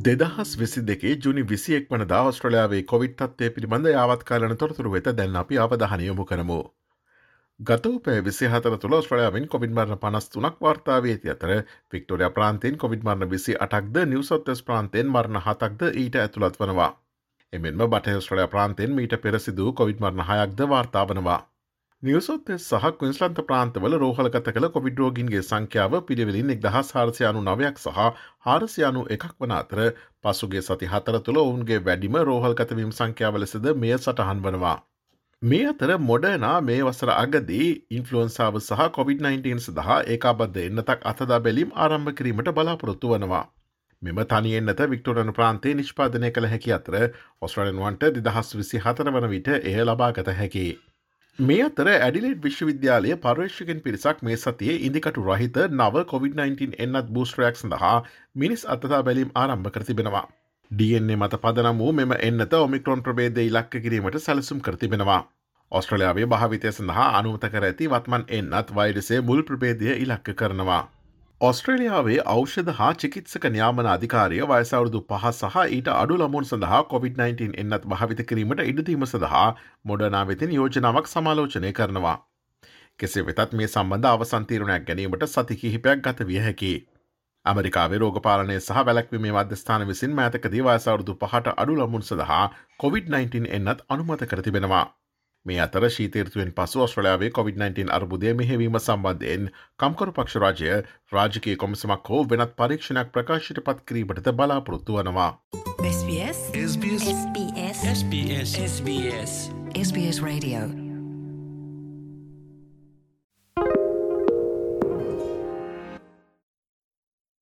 දෙදහස් විසි දෙකේ ජුනි විසියෙක් වන දවස්ට්‍රලයාාවේ කොවිට් තත්වය පිළිබඳ යාවත්කාලන තොරතුරු වෙත දැන් අපි අවධානයොමු කරමු. ගතවපෑ විසි හතර තුළ ස්ට්‍රලයාාවෙන් කොවිඩ් මරණ පනස්තුනක් වාර්තාවේ ඇති අතර වික්ටෝරිය ප්‍රාන්තයෙන් කොවිඩ් මරණ විසි අටක්ද නිවසොත්තස් ප්‍රාන්තයෙන් මරණ හතක්ද ඊට ඇතුළත් වනවා. එමෙන්ම බටහස්ට්‍රලයා ප්‍රාන්තයෙන් මීට පෙරසිදු කොවිඩ් මරණ හයක්ද වාර්තාාවනවා. නිවසොත් සහ ක්වින්ස්ලන්ත ප්‍රාන්තවල රෝහලගත කළ කොවිඩ් රෝගින්ගේ සංඛ්‍යාව පිළිවෙලින් එක් දහස් හාරසයනු නවයක් සහ හාරසියනු එකක් වන අතර පසුගේ සති හතර තුළ ඔවුන්ගේ වැඩිම රෝහල්ගතවීම් සංඛ්‍යාව ලෙසද මෙය සටහන් වනවා. මේ අතර මොඩනා මේ වසර අගදී ඉන්ෆලුවන්සාාව සහ COොVID-19 සඳහා ඒකාබද්ධ එන්නතක් අතදා බැලීම් ආරම්භ කිරීමට බලාපොරොත්තු වනවා. මෙම තනියෙන්න්නත වික්ටෝරන ප්‍රාන්තේ නිෂ්පාදනය කළ හැකි අතර ඔස්ට්‍රලන්වන්ට දිදහස් විසි හතර වන විට එය ලබාගත හැකි. මේ අතර ඇඩිලෙට් විශ්වවිද්‍යාලය පර්ේෂකෙන් පිරිසක් මේ සතියේ ඉදිකටු රහිත නව COොVID-19 එන්නත් බූස්ට්‍රයක් සඳහා මිනිස් අතතා බැලීම් ආරම්භ කර තිබෙනවා. DNA මත පදනම් වූ මෙම එන්නත ඔමික්‍රොන් ප්‍රබේද ඉලක්ක කිරීමට සැලසුම් කරතිබෙනවා. ඔස්ට්‍රලයාාවේ භාවිතය සඳහා අනුමත කර ඇති වත්මන් එන්නත් වෛරසේ මුල් ප්‍රබේදය ඉලක්ක කරනවා. ඔස්ට්‍රලියාවේ ඖෂධ හා චිකිත්සක න්‍යාමන අධිකාරය වයසවුරුදු පහ සහ ඊට අඩු ළමුන් සඳහා COොVID-19 එන්නත් භාවිත කිරීමට ඉඩදීම සඳහා මොඩනා වෙතින් යෝජනාවක් සමාලෝචනය කරනවා. කෙසේ වෙතත් මේ සම්බඳ අවසන්තීරණයක් ගැනීමට සති කිහිපයක් ගත විය හැකි. ඇමරිකාවේ රෝගපාලනය සහ වැලක්වීමේ මධ්‍යස්ථාන විසින් මෑතකදී වයසවරුදු පහට අඩු ළමුන් සඳහා COොVID-19 එන්නත් අනුමත කරතිබෙනවා. මේ අතර ශීතීර්තුවෙන් පසු ඔස්ට්‍රලයාාවේ COොVID-19 අර්බුදය මෙහෙවීම සම්බන්ධයෙන් කම්කරු පක්ෂරාජය රාජකය කොමසමක් හෝ වෙනත් පරීක්ෂණයක් ප්‍රකාශයට පත් කිරීමටද බලාපොරොත්තු වනවා. SBS SBS SBS SBS SBS Radio